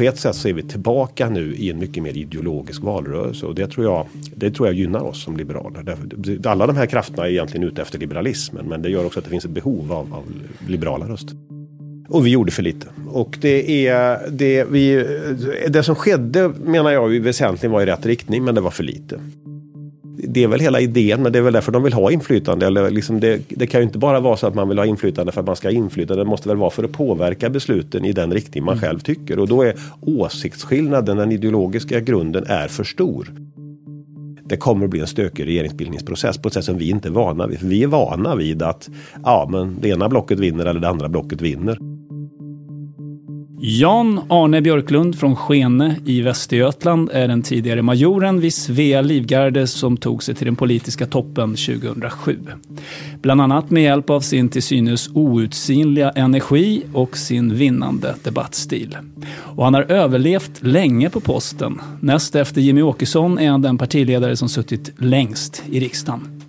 På ett sätt så är vi tillbaka nu i en mycket mer ideologisk valrörelse och det tror jag, det tror jag gynnar oss som liberaler. Alla de här krafterna är egentligen ute efter liberalismen men det gör också att det finns ett behov av, av liberala röster. Och vi gjorde för lite. Och det, är, det, vi, det som skedde menar jag väsentligen var i rätt riktning men det var för lite. Det är väl hela idén, men det är väl därför de vill ha inflytande. Eller liksom det, det kan ju inte bara vara så att man vill ha inflytande för att man ska ha inflytande. Det måste väl vara för att påverka besluten i den riktning man själv tycker. Och då är åsiktsskillnaden, den ideologiska grunden, är för stor. Det kommer att bli en stökig regeringsbildningsprocess på ett sätt som vi inte är vana vid. För vi är vana vid att ja, men det ena blocket vinner eller det andra blocket vinner. Jan Arne Björklund från Skene i Västergötland är den tidigare majoren vid Svea Livgarde som tog sig till den politiska toppen 2007. Bland annat med hjälp av sin till synes outsinliga energi och sin vinnande debattstil. Och han har överlevt länge på posten. Näst efter Jimmy Åkesson är han den partiledare som suttit längst i riksdagen.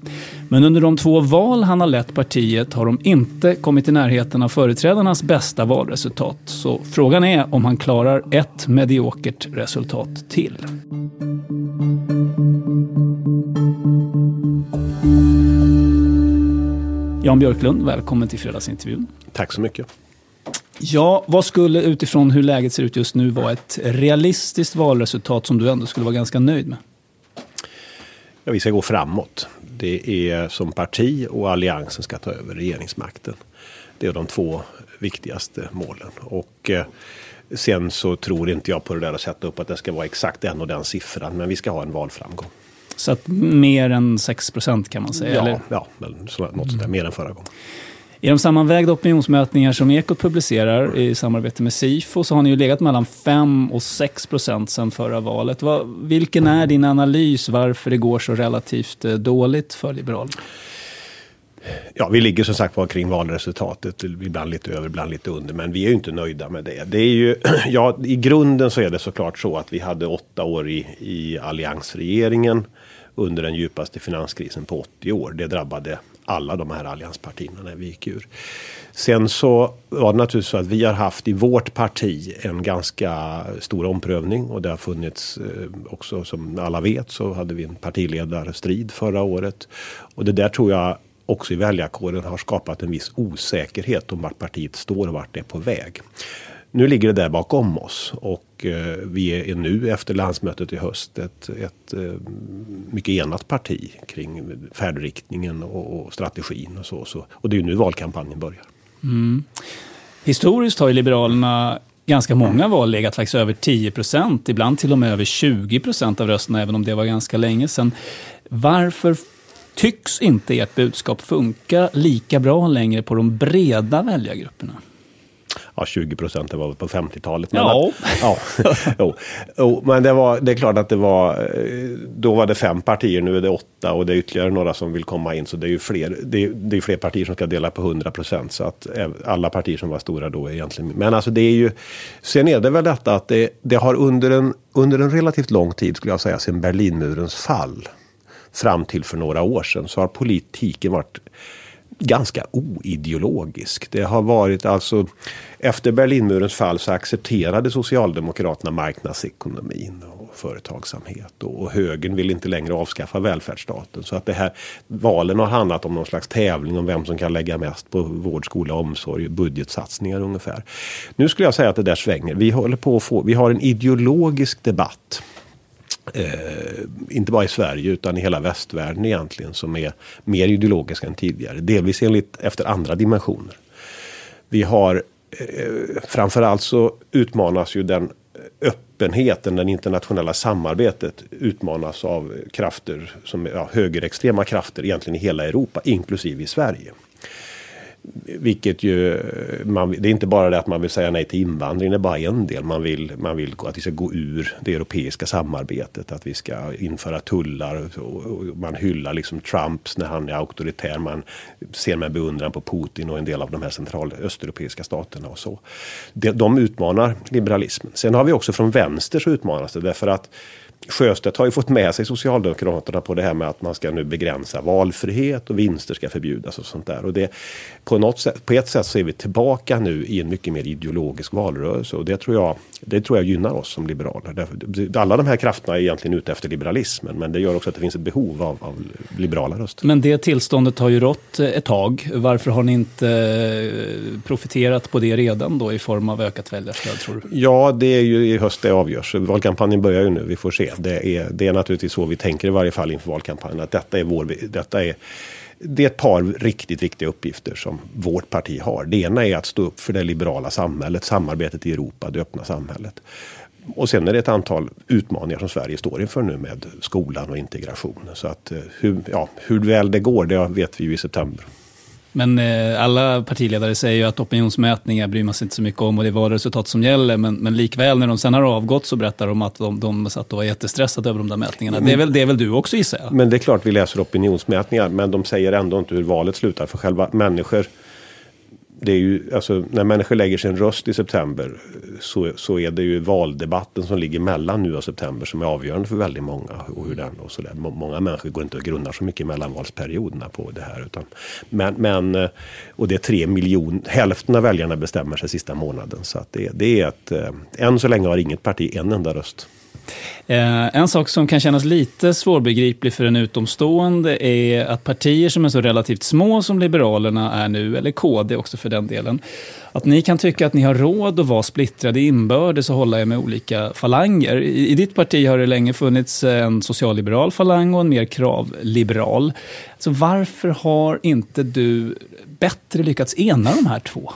Men under de två val han har lett partiet har de inte kommit i närheten av företrädarnas bästa valresultat. Så frågan är om han klarar ett mediokert resultat till. Jan Björklund, välkommen till fredagsintervjun. Tack så mycket. Ja, vad skulle utifrån hur läget ser ut just nu vara ett realistiskt valresultat som du ändå skulle vara ganska nöjd med? Ja, vi ska gå framåt. Det är som parti och alliansen ska ta över regeringsmakten. Det är de två viktigaste målen. Och eh, sen så tror inte jag på det där att sätta upp att det ska vara exakt den och den siffran. Men vi ska ha en valframgång. Så att mer än 6 procent kan man säga? Ja, eller? ja något sånt där. Mer än förra gången. I de sammanvägda opinionsmätningar som Ekot publicerar i samarbete med Sifo så har ni ju legat mellan 5 och 6 procent sedan förra valet. Vad, vilken är din analys varför det går så relativt eh, dåligt för Liberalerna? Ja, vi ligger som sagt var kring valresultatet. Ibland lite över, ibland lite under. Men vi är ju inte nöjda med det. det är ju, ja, I grunden så är det såklart så att vi hade åtta år i, i alliansregeringen under den djupaste finanskrisen på 80 år. Det drabbade alla de här allianspartierna när vi gick ur. Sen så var det naturligtvis så att vi har haft i vårt parti en ganska stor omprövning och det har funnits eh, också som alla vet så hade vi en partiledarstrid förra året. Och det där tror jag också i väljarkåren har skapat en viss osäkerhet om vart partiet står och vart det är på väg. Nu ligger det där bakom oss och eh, vi är nu efter landsmötet i höst ett, ett eh, mycket enat parti kring färdriktningen och, och strategin och så, så. Och det är ju nu valkampanjen börjar. Mm. Historiskt har ju Liberalerna ganska många val legat faktiskt över 10 procent, ibland till och med över 20 procent av rösterna, även om det var ganska länge sedan. Varför tycks inte ert budskap funka lika bra längre på de breda väljargrupperna? Ja, 20 procent, det var på 50-talet. Ja. ja jo, jo, men det, var, det är klart att det var, eh, då var det fem partier, nu är det åtta och det är ytterligare några som vill komma in. Så det är ju fler, det är, det är fler partier som ska dela på 100 procent. Så att alla partier som var stora då är egentligen, men alltså det är ju, sen är det väl detta att det, det har under en, under en relativt lång tid, skulle jag säga, sedan Berlinmurens fall, fram till för några år sedan, så har politiken varit ganska oideologisk. Det har varit alltså efter Berlinmurens fall så accepterade Socialdemokraterna marknadsekonomin. Och företagsamhet. Och, och högern vill inte längre avskaffa välfärdsstaten. Så att det här valen har handlat om någon slags tävling om vem som kan lägga mest på vård, skola, omsorg, budgetsatsningar ungefär. Nu skulle jag säga att det där svänger. Vi håller på att få, vi har en ideologisk debatt Eh, inte bara i Sverige utan i hela västvärlden egentligen som är mer ideologiska än tidigare. Delvis enligt, efter andra dimensioner. Vi har eh, framförallt så utmanas ju den öppenheten, den internationella samarbetet utmanas av krafter som ja, högerextrema krafter egentligen i hela Europa, inklusive i Sverige. Vilket ju, man, det är inte bara det att man vill säga nej till invandring, det är bara en del. Man vill, man vill att vi ska gå ur det europeiska samarbetet, att vi ska införa tullar. Och, och man hyllar liksom Trumps när han är auktoritär. Man ser med beundran på Putin och en del av de här central östeuropeiska staterna och så. De, de utmanar liberalismen. Sen har vi också från vänster så utmanas det därför att Sjöstedt har ju fått med sig Socialdemokraterna på det här med att man ska nu begränsa valfrihet och vinster ska förbjudas och sånt där. Och det, på, något sätt, på ett sätt så är vi tillbaka nu i en mycket mer ideologisk valrörelse och det tror jag, det tror jag gynnar oss som liberaler. Alla de här krafterna är egentligen ute efter liberalismen men det gör också att det finns ett behov av, av liberala röster. Men det tillståndet har ju rått ett tag. Varför har ni inte eh, profiterat på det redan då i form av ökat väljarstöd tror du? Ja, det är ju i höst det avgörs. Valkampanjen börjar ju nu, vi får se. Det är, det är naturligtvis så vi tänker i varje fall inför valkampanjen. Att detta är, vår, detta är, det är ett par riktigt viktiga uppgifter som vårt parti har. Det ena är att stå upp för det liberala samhället, samarbetet i Europa, det öppna samhället. Och sen är det ett antal utmaningar som Sverige står inför nu med skolan och integration. Så att eh, hur, ja, hur väl det går, det vet vi ju i september. Men eh, alla partiledare säger ju att opinionsmätningar bryr man sig inte så mycket om och det är valresultat som gäller. Men, men likväl när de sen har avgått så berättar de att de, de satt och var jättestressade över de där mätningarna. Det är väl, det är väl du också gissar jag? Men det är klart vi läser opinionsmätningar. Men de säger ändå inte hur valet slutar. För själva människor det är ju, alltså, när människor lägger sin röst i september så, så är det ju valdebatten som ligger mellan nu och september som är avgörande för väldigt många. Och hur den, och så där. Många människor går inte och grundar så mycket i mellanvalsperioderna på det här. Utan, men, men, eh, och det är tre miljoner, hälften av väljarna bestämmer sig sista månaden. Så att det, det är att, eh, än så länge har inget parti en enda röst. Eh, en sak som kan kännas lite svårbegriplig för en utomstående är att partier som är så relativt små som Liberalerna är nu, eller KD också för den delen, att ni kan tycka att ni har råd att vara splittrade inbördes och hålla er med olika falanger. I, I, ditt parti har det länge funnits en socialliberal falang och en mer kravliberal. Så varför har inte du bättre lyckats ena de här två?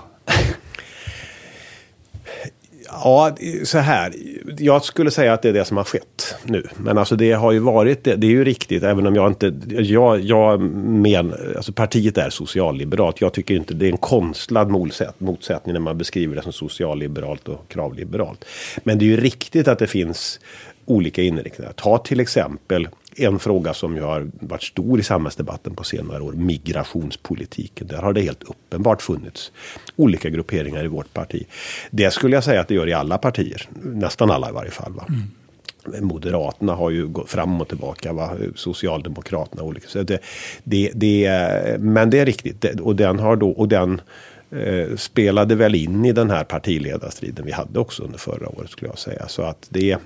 Ja, så här. Jag skulle säga att det är det som har skett nu. Men alltså det har ju varit det. Det är ju riktigt, även om jag inte... Jag, jag men, alltså partiet är socialliberalt. Jag tycker inte det är en konstlad motsättning när man beskriver det som socialliberalt och kravliberalt. Men det är ju riktigt att det finns olika inriktningar. Ta till exempel en fråga som ju har varit stor i samhällsdebatten på senare år, migrationspolitiken. Där har det helt uppenbart funnits olika grupperingar i vårt parti. Det skulle jag säga att det gör i alla partier, nästan alla i varje fall. Va? Mm. Moderaterna har ju gått fram och tillbaka, va? Socialdemokraterna olika. Så det, det, det, men det är riktigt, och den har då, och den eh, spelade väl in i den här partiledarstriden vi hade också under förra året skulle jag säga. Så att det,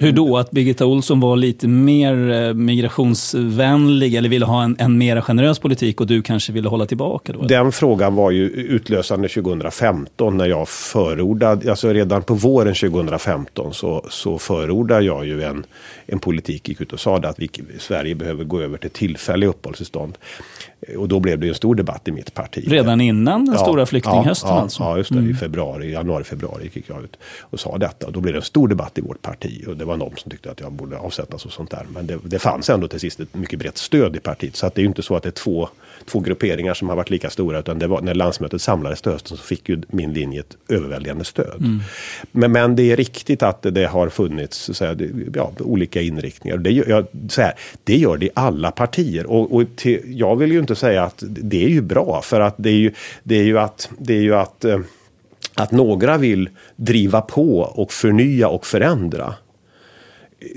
Hur då? Att Birgitta Olsson var lite mer eh, migrationsvänlig eller ville ha en, en mer generös politik och du kanske ville hålla tillbaka? Då, den frågan var ju utlösande 2015 när jag förordade, alltså redan på våren 2015 så, så förordade jag ju en, en politik, gick ut och sa att vi, Sverige behöver gå över till tillfälliga uppehållstillstånd. Och då blev det en stor debatt i mitt parti. Redan innan den ja, stora flyktinghösten ja, alltså? Ja, just det. Mm. I februari, januari, februari gick jag ut och sa detta. Och då blev det en stor debatt i vårt parti. Och det var någon som tyckte att jag borde avsättas och sånt där. Men det, det fanns ändå till sist ett mycket brett stöd i partiet. Så att det är ju inte så att det är två, två grupperingar som har varit lika stora. Utan det var, när landsmötet samlades till hösten så fick ju min linje ett överväldigande stöd. Mm. Men, men det är riktigt att det, det har funnits så här, ja, olika inriktningar. Det, jag, så här, det gör det i alla partier. Och, och till, jag vill ju inte säga att det är ju bra. För att det är ju, det är ju att, det är ju att, eh, att några vill driva på och förnya och förändra.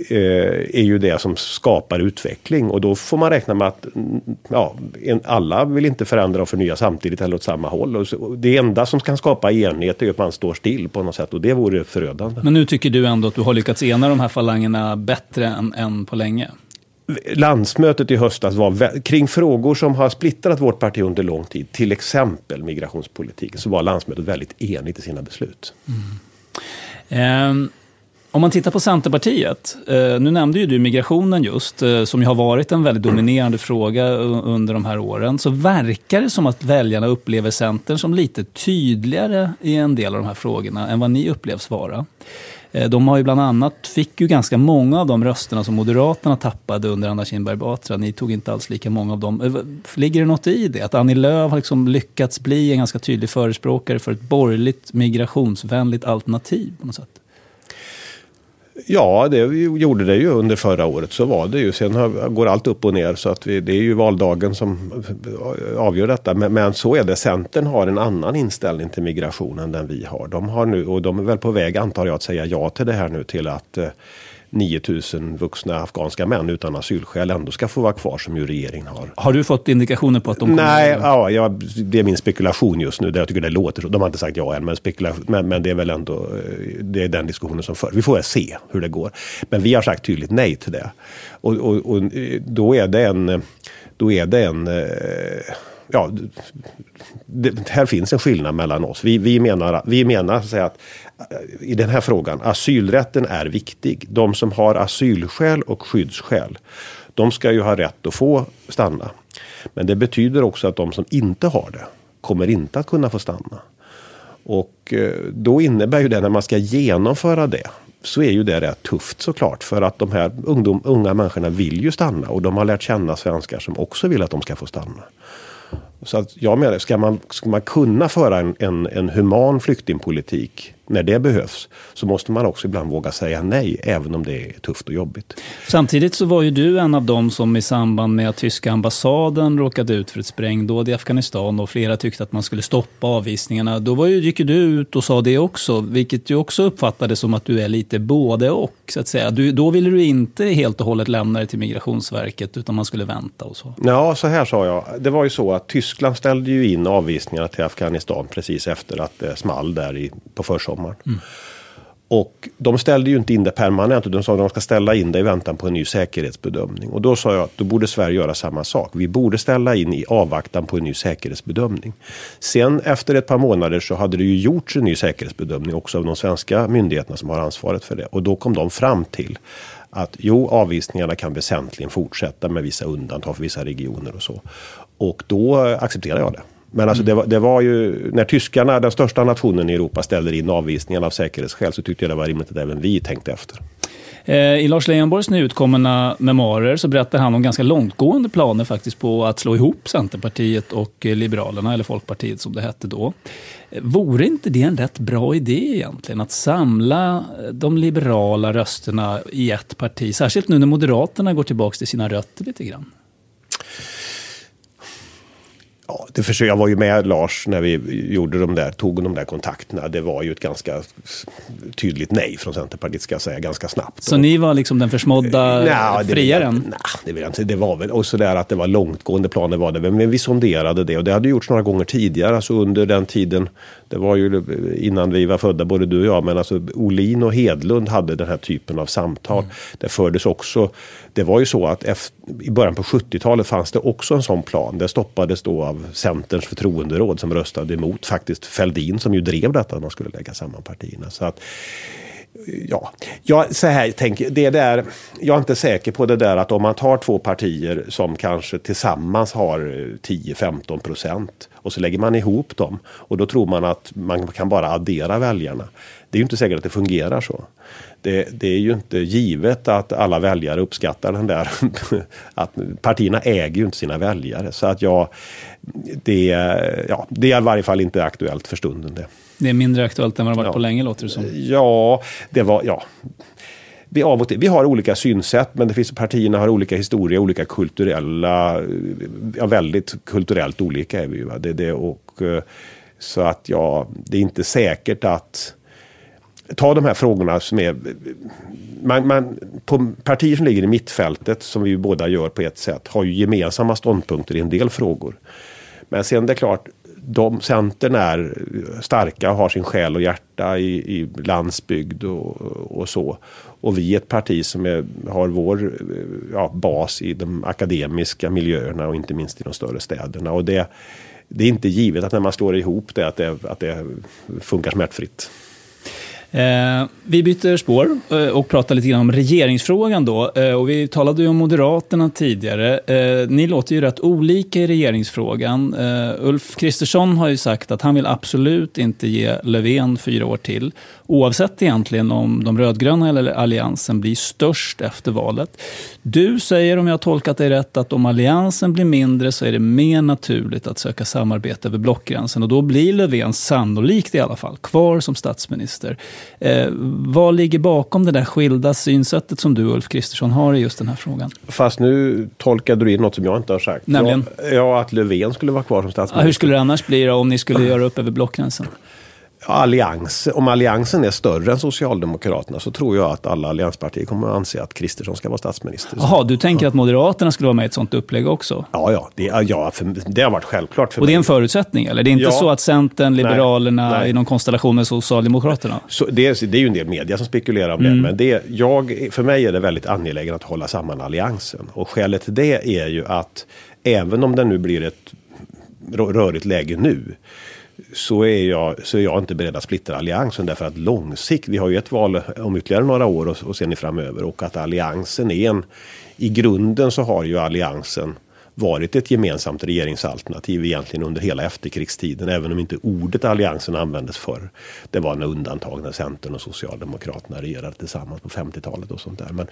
eh, är ju det som skapar utveckling. Och då får man räkna med att mm, ja, en, alla vill inte förändra och förnya samtidigt eller åt samma håll. Och så, det enda som kan skapa enhet är att man står still på något sätt och det vore förödande. Men nu tycker du ändå att du har lyckats ena de här falangerna bättre än, än på länge? Landsmötet i höstas var kring frågor som har splittrat vårt parti under lång tid, till exempel migrationspolitiken, så var landsmötet väldigt enigt i sina beslut. Mm. Eh, om man tittar på Centerpartiet, eh, nu nämnde ju du migrationen just, eh, som ju har varit en väldigt dominerande fråga under de här åren, så verkar det som att väljarna upplever Centern som lite tydligare i en del av de här frågorna än vad ni upplevs vara. Eh, de har ju bland annat, fick ju ganska många av de rösterna som Moderaterna tappade under Anna Kinberg Batra. Ni tog inte alls lika många av dem. Eh, ligger det något i det? Att Annie Lööf har liksom lyckats bli en ganska tydlig förespråkare för ett borgerligt migrationsvänligt alternativ på något sätt? Ja, det gjorde det ju under förra året. Så var det ju. Sen har, går allt upp och ner så att vi, det är ju valdagen som avgör detta. Men, men, så är det. Centern har en annan inställning till migration än den vi har. De har nu, och de är väl på väg antar jag att säga ja till det här nu till att eh, 9000 vuxna afghanska män utan asylskäl ändå ska få vara kvar som ju regeringen har. Har du fått indikationer på att de kommer Nej, ja, ja, det är min spekulation just nu. Där jag tycker det låter så. De har inte sagt ja än, men, men, men, det är väl ändå eh, det är den diskussionen som för. Vi får väl se hur det går. Men vi har sagt tydligt nej till det. Och, och, och då är det en... Då är det en eh, ja, det, här finns en skillnad mellan oss. Vi, vi menar, vi menar så att eh, i den här frågan, asylrätten är viktig. De som har asylskäl och skyddsskäl, de ska ju ha rätt att få stanna. Men det betyder också att de som inte har det, kommer inte att kunna få stanna. Och eh, då innebär ju det, när man ska genomföra det, så är ju det rätt tufft såklart. För att de här ungdom, unga människorna vill ju stanna och de har lärt känna svenskar som också vill att de ska få stanna. Så att jag menar, ska man, ska man kunna föra en, en, en human flyktingpolitik när det behövs så måste man också ibland våga säga nej, även om det är tufft och jobbigt. Samtidigt så var ju du en av dem som i samband med att tyska ambassaden råkade ut för ett sprängdåd i Afghanistan och flera tyckte att man skulle stoppa avvisningarna. Då var ju, gick ju du ut och sa det också, vilket ju också uppfattades som att du är lite både och. Så att säga. Du, då ville du inte helt och hållet lämna det till Migrationsverket, utan man skulle vänta och så. Ja, så här sa jag. Det var ju så att Tyskland ställde ju in avvisningarna till Afghanistan precis efter att det small där i, på försommaren sommaren. Mm. Och de ställde ju inte in det permanent, utan de sa att de ska ställa in det i väntan på en ny säkerhetsbedömning. Och då sa jag att då borde Sverige göra samma sak. Vi borde ställa in i avvaktan på en ny säkerhetsbedömning. Sen efter ett par månader så hade det ju gjorts en ny säkerhetsbedömning också av de svenska myndigheterna som har ansvaret för det. Och då kom de fram till att jo, avvisningarna kan väsentligen fortsätta med vissa undantag för vissa regioner och så. Och då accepterade jag det. Men alltså det, var, det var ju, när tyskarna, den största nationen i Europa, ställer in avvisningen av säkerhetsskäl så tyckte jag det var rimligt att även vi tänkte efter. Eh, I Lars Leijonborgs nyutkomna memoarer så berättar han om ganska långtgående planer faktiskt på att slå ihop Centerpartiet och Liberalerna, eller Folkpartiet som det hette då. Eh, vore inte det en rätt bra idé egentligen? Att samla de liberala rösterna i ett parti, särskilt nu när Moderaterna går tillbaka till sina rötter lite grann? Ja, det försöker, jag var ju med Lars när vi gjorde de där, tog de där kontakterna. Det var ju ett ganska tydligt nej från Centerpartiet ska jag säga, ganska snabbt. Så och, ni var liksom den försmådda nej, friaren? Nej, det vill jag inte. Det var väl, och sådär att det var långtgående planer var det. Men vi sonderade det och det hade gjorts några gånger tidigare, alltså under den tiden det var ju innan vi var födda, både du och jag, men alltså Olin och Hedlund hade den här typen av samtal. Mm. Det fördes också, det var ju så att efter, i början på 70-talet fanns det också en sån plan. Det stoppades då av Centerns förtroenderåd som röstade emot faktiskt Fälldin som ju drev detta att man skulle lägga samman partierna. Så att, ja, jag, så här tänker det där, jag är inte säker på det där att om man tar två partier som kanske tillsammans har 10-15 procent och så lägger man ihop dem och då tror man att man kan bara addera väljarna. Det är ju inte säkert att det fungerar så. Det, det, är ju inte givet att alla väljare uppskattar den där... att partierna äger ju inte sina väljare. Så att jag... Det, ja, det är i varje fall inte aktuellt för stunden. Det. Det är mindre aktuellt än vad det varit ja. på länge låter det som. Ja, det var... Ja. Vi, av och till, vi har olika synsätt men det finns, partierna har olika historia, olika kulturella... Ja, väldigt kulturellt olika är vi ju. Det, det, och, så att ja, det är inte säkert att ta de här frågorna som är... Man, man, på partier som ligger i mittfältet, som vi båda gör på ett sätt, har ju gemensamma ståndpunkter i en del frågor. Men sen det är klart, de, Centern är starka, och har sin själ och hjärta i, i landsbygd och, och så. Och vi är ett parti som är, har vår ja, bas i de akademiska miljöerna och inte minst i de större städerna. Och det, det är inte givet att när man slår ihop det att det, att det funkar smärtfritt. Eh, vi byter spår eh, och pratar lite grann om regeringsfrågan då. Eh, och vi talade ju om Moderaterna tidigare. Eh, ni låter ju rätt olika i regeringsfrågan. Eh, Ulf Kristersson har ju sagt att han vill absolut inte ge Löfven fyra år till. Oavsett egentligen om de rödgröna eller alliansen blir störst efter valet. Du säger, om jag har tolkat dig rätt, att om alliansen blir mindre så är det mer naturligt att söka samarbete över blockgränsen. Och då blir Löfven sannolikt i alla fall kvar som statsminister. Eh, vad ligger bakom det där skilda synsättet som du Ulf Kristersson har i just den här frågan? Fast nu tolkade du in något som jag inte har sagt. Nämligen? Ja, ja att Löfven skulle vara kvar som statsminister. Ja, hur skulle det annars bli då, om ni skulle göra upp över blockgränsen? Allians, om alliansen är större än Socialdemokraterna så tror jag att alla allianspartier kommer att anse att Kristersson ska vara statsminister. Jaha, du tänker att Moderaterna skulle vara med i ett sånt upplägg också? Ja, ja, det, ja för, det har varit självklart för Och mig. det är en förutsättning, eller? Det är inte Ja. så att Centern, Liberalerna Nej, nej. i någon konstellation med Socialdemokraterna? Så det, är- det är ju en del media som spekulerar om det. Men det, jag, för mig är det väldigt angeläget att hålla samman alliansen. Och skälet till det är ju att även om det nu blir ett rö- rörigt läge nu. Så är, jag, så är jag inte beredd att splittra alliansen. Därför att långsikt, vi har ju ett val om ytterligare några år och, och sen i framöver. Och att alliansen är en... I grunden så har ju alliansen varit ett gemensamt regeringsalternativ egentligen under hela efterkrigstiden. Även om inte ordet alliansen användes förr. Det var en undantag när Centern och Socialdemokraterna regerade tillsammans på 50-talet och sånt där. Men,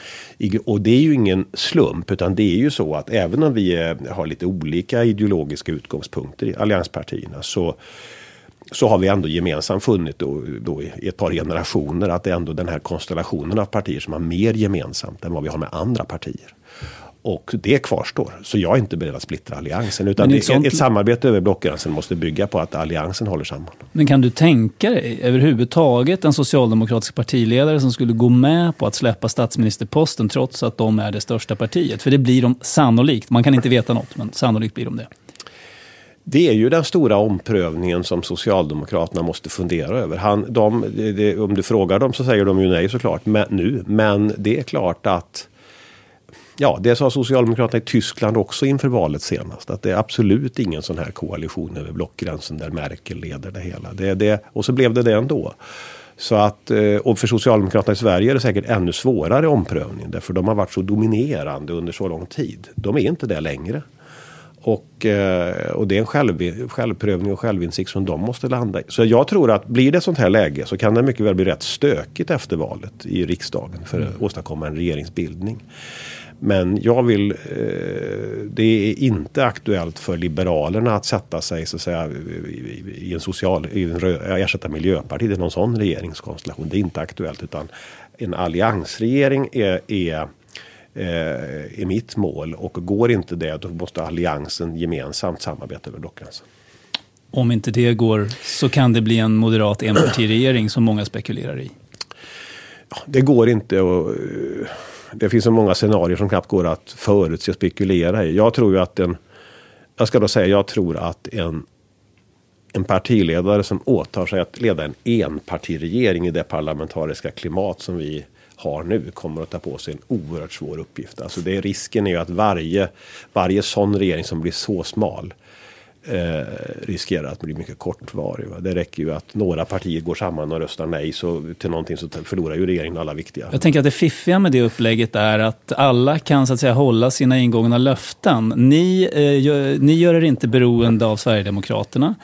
och det är ju ingen slump utan det är ju så att även om vi är, har lite olika ideologiska utgångspunkter i allianspartierna så så har vi ändå gemensamt funnit då, då i ett par generationer att det är ändå den här konstellationen av partier som har mer gemensamt än vad vi har med andra partier. Och det kvarstår. Så jag är inte beredd att splittra alliansen. Utan ett sånt- ett samarbete över blockgränsen måste bygga på att alliansen håller samman. Men kan du tänka dig överhuvudtaget en socialdemokratisk partiledare som skulle gå med på att släppa statsministerposten trots att de är det största partiet? För det blir de sannolikt. Man kan inte veta något, men sannolikt blir de det. Det är ju den stora omprövningen som Socialdemokraterna måste fundera över. Han, de, det, om du frågar dem så säger de ju nej såklart men, nu. Men det är klart att Ja, det sa Socialdemokraterna i Tyskland också inför valet senast. Att det är absolut ingen sån här koalition över blockgränsen där Merkel leder det hela. Det, det, och så blev det det ändå. Så att, eh, och för Socialdemokraterna i Sverige är det säkert ännu svårare omprövning. Därför de har varit så dominerande under så lång tid. De är inte det längre. Och, eh, och det är en själv, självprövning och självinsikt som de måste landa i. Så jag tror att blir det ett sånt här läge så kan det mycket väl bli rätt stökigt efter valet i riksdagen för att åstadkomma en regeringsbildning. Men jag vill, eh, det är inte aktuellt för Liberalerna att sätta sig så att säga, i, en social, i en rö, ersätta Miljöpartiet i någon sån regeringskonstellation. Det är inte aktuellt utan en alliansregering är, är eh, är mitt mål. Och går inte det då måste alliansen gemensamt samarbeta över blockgränsen. Om inte det går så kan det bli en moderat enpartiregering som många spekulerar i. Det går inte och eh, det finns så många scenarier som knappt går att förutse och spekulera i. Jag tror ju att en, jag ska då säga, jag tror att en en partiledare som åtar sig att leda en enpartiregering i det parlamentariska klimat som vi har nu kommer att ta på sig en oerhört svår uppgift. Alltså det, risken är ju att varje, varje sån regering som blir så smal eh, riskerar att bli mycket kortvarig. Va? Det räcker ju att några partier går samman och röstar nej så, till någonting så förlorar ju regeringen alla viktiga. Jag tänker att det fiffiga med det upplägget är att alla kan så att säga hålla sina ingångna löften. Ni, eh, gör, ni gör er inte beroende av Sverigedemokraterna.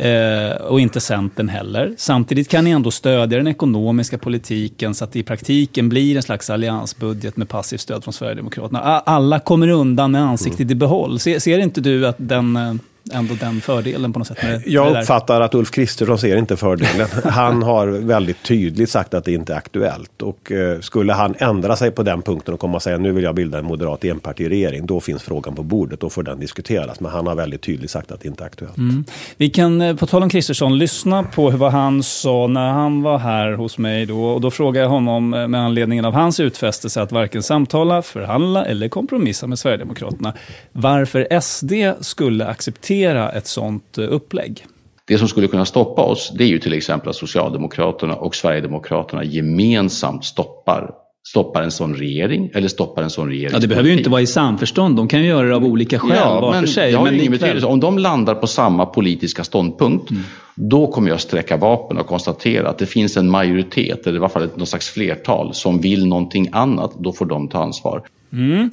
Eh, och inte Centern heller. Samtidigt kan ni ändå stödja den ekonomiska politiken så att det i praktiken blir en slags alliansbudget med passivt stöd från Sverigedemokraterna. Alla kommer undan med ansiktet i behåll. Ser, ser inte du att den, eh, ändå den fördelen på något sätt? Med, jag med uppfattar att Ulf Kristersson ser inte fördelen. Han har väldigt tydligt sagt att det inte är aktuellt. Och eh, skulle han ändra sig på den punkten och komma och säga nu vill jag bilda en moderat enpartiregering, då finns frågan på bordet, då får den diskuteras. Men han har väldigt tydligt sagt att det inte är aktuellt. Mm. Vi kan, eh, på tal om Kristersson, lyssna på vad han sa när han var här hos mig då. Och då frågade jag honom eh, med anledning av hans utfästelse att varken samtala, förhandla eller kompromissa med Sverigedemokraterna. Varför SD skulle acceptera ett sådant eh, upplägg. Det som skulle kunna stoppa oss, det är ju till exempel att Socialdemokraterna och Sverigedemokraterna gemensamt stoppar stoppar en sån regering eller stoppar en sån regering. Ja, det behöver ju inte vara i samförstånd. De kan ju göra det av olika skäl ja, var men för sig. Det har men ingen betydelse. Om de landar på samma politiska ståndpunkt mm. då kommer jag sträcka vapen och konstatera att det finns en majoritet eller i alla fall något slags flertal som vill någonting annat. Då får de ta ansvar. Mm.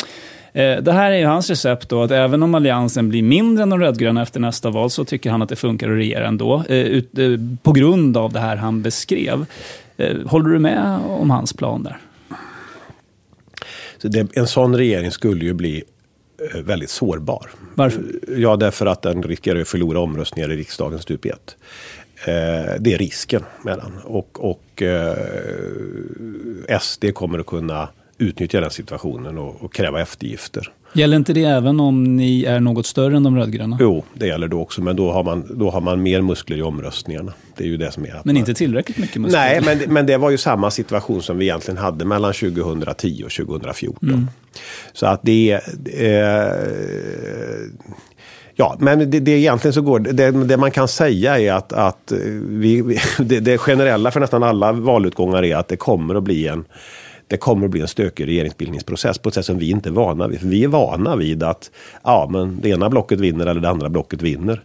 Eh, det här är ju hans recept då, att även om alliansen blir mindre än de rödgröna efter nästa val så tycker han att det funkar att regera ändå. Eh, eh, på grund av det här han beskrev. Håller du med om hans plan där? Så det, en sån regering skulle ju bli väldigt sårbar. Varför? Ja, därför att den riskerar att förlora omröstningar i riksdagens stup ett. Det är risken med den. Och, och SD kommer att kunna utnyttja den situationen och, och, kräva eftergifter. Gäller inte det även om ni är något större än de rödgröna? Jo, det gäller då också. Men då har man, då har man mer muskler i omröstningarna. Det är ju det som är. Men inte tillräckligt mycket muskler? Nej, men, men det var ju samma situation som vi egentligen hade mellan 2010 och 2014. Mm. Så att det är... Eh, Ja, men det, det egentligen så går det, det man kan säga är att, att vi, det, det generella för nästan alla valutgångar är att det kommer att bli en det kommer att bli en stökig regeringsbildningsprocess på ett sätt som vi inte är vana vid. För vi är vana vid att ja, men det ena blocket vinner eller det andra blocket vinner.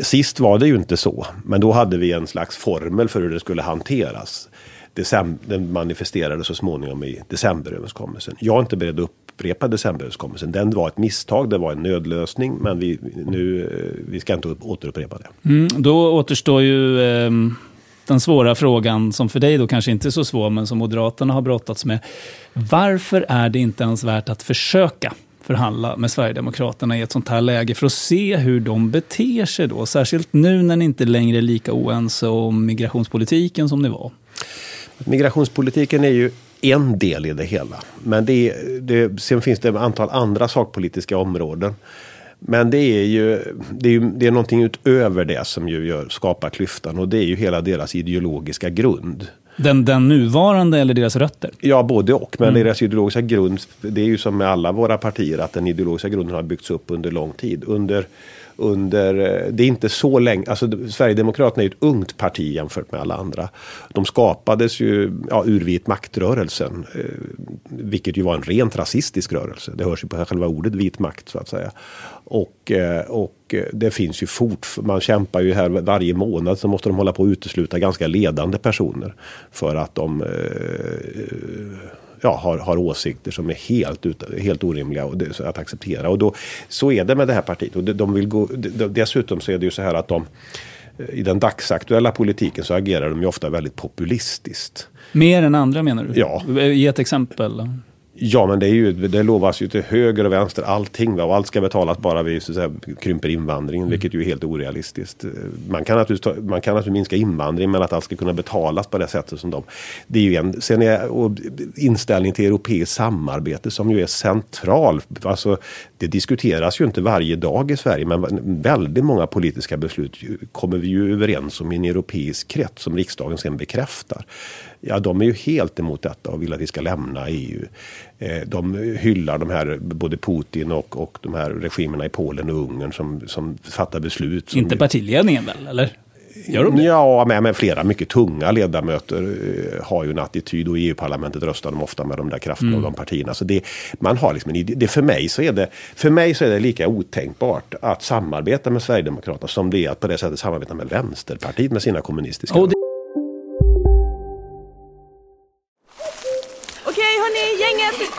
Sist var det ju inte så, men då hade vi en slags formel för hur det skulle hanteras. den manifesterades så småningom i decemberöverenskommelsen. Jag är inte beredd att upprepa decemberöverenskommelsen. Den var ett misstag, det var en nödlösning, men vi, nu, eh, vi ska inte återupprepa det. Mm, då återstår ju eh, den svåra frågan, som för dig då kanske inte är så svår, men som Moderaterna har brottats med. Varför är det inte ens värt att försöka förhandla med Sverigedemokraterna i ett sånt här läge för att se hur de beter sig då? Särskilt nu när ni inte längre är lika oense om migrationspolitiken som ni var. Migrationspolitiken är ju en del i det hela. Men det, det, sen finns det ett antal andra sakpolitiska områden men det är ju det är, ju, det är någonting utöver det som ju gör, skapar klyftan och det är ju hela deras ideologiska grund. Den, den nuvarande eller deras rötter? Ja, både och. Men mm. deras ideologiska grund, det är ju som med alla våra partier att den ideologiska grunden har byggts upp under lång tid. Under under, eh, det är inte så länge, alltså Sverigedemokraterna är ett ungt parti jämfört med alla andra. De skapades ju ja, ur vit maktrörelsen, eh, vilket ju var en rent rasistisk rörelse. Det hörs ju på själva ordet vit makt så att säga. Och, eh, och eh, det finns ju fort, man kämpar ju här varje månad så måste de hålla på att utesluta ganska ledande personer för att de eh, ja, har, har åsikter som är helt, ut, helt orimliga att acceptera. Och då, så är det med det här partiet. Och de vill gå, dessutom så är det ju så här att de i den dagsaktuella politiken så agerar de ju ofta väldigt populistiskt. Mer än andra menar du? Ja. Ge ett exempel. Ja, men det, är ju, det lovas ju till höger och vänster allting. Va? Och allt ska betalas bara vi så säga, krymper invandringen, mm. vilket ju är helt orealistiskt. Man kan, naturligtvis ta, man kan naturligtvis minska invandring, men att allt ska kunna betalas på det sättet som de... Det är ju en, sen är och inställning till europeiskt samarbete som ju är central. Alltså, det diskuteras ju inte varje dag i Sverige, men väldigt många politiska beslut kommer vi ju överens om i en europeisk krets som riksdagen sen bekräftar ja, de är ju helt emot detta och vill att vi ska lämna EU. Eh, de hyllar de här, både Putin och, och de här regimerna i Polen och Ungern som, som fattar beslut. Som Inte partiledningen väl, eller? Gör de det? Ja, men, men flera mycket tunga ledamöter eh, har ju en attityd och i EU-parlamentet röstar de ofta med de där krafterna mm. och de partierna. Så det, man har liksom en, det, för, mig så är det, för mig så är det lika otänkbart att samarbeta med Sverigedemokraterna som det är att på det sättet samarbeta med Vänsterpartiet med sina kommunistiska... Oh,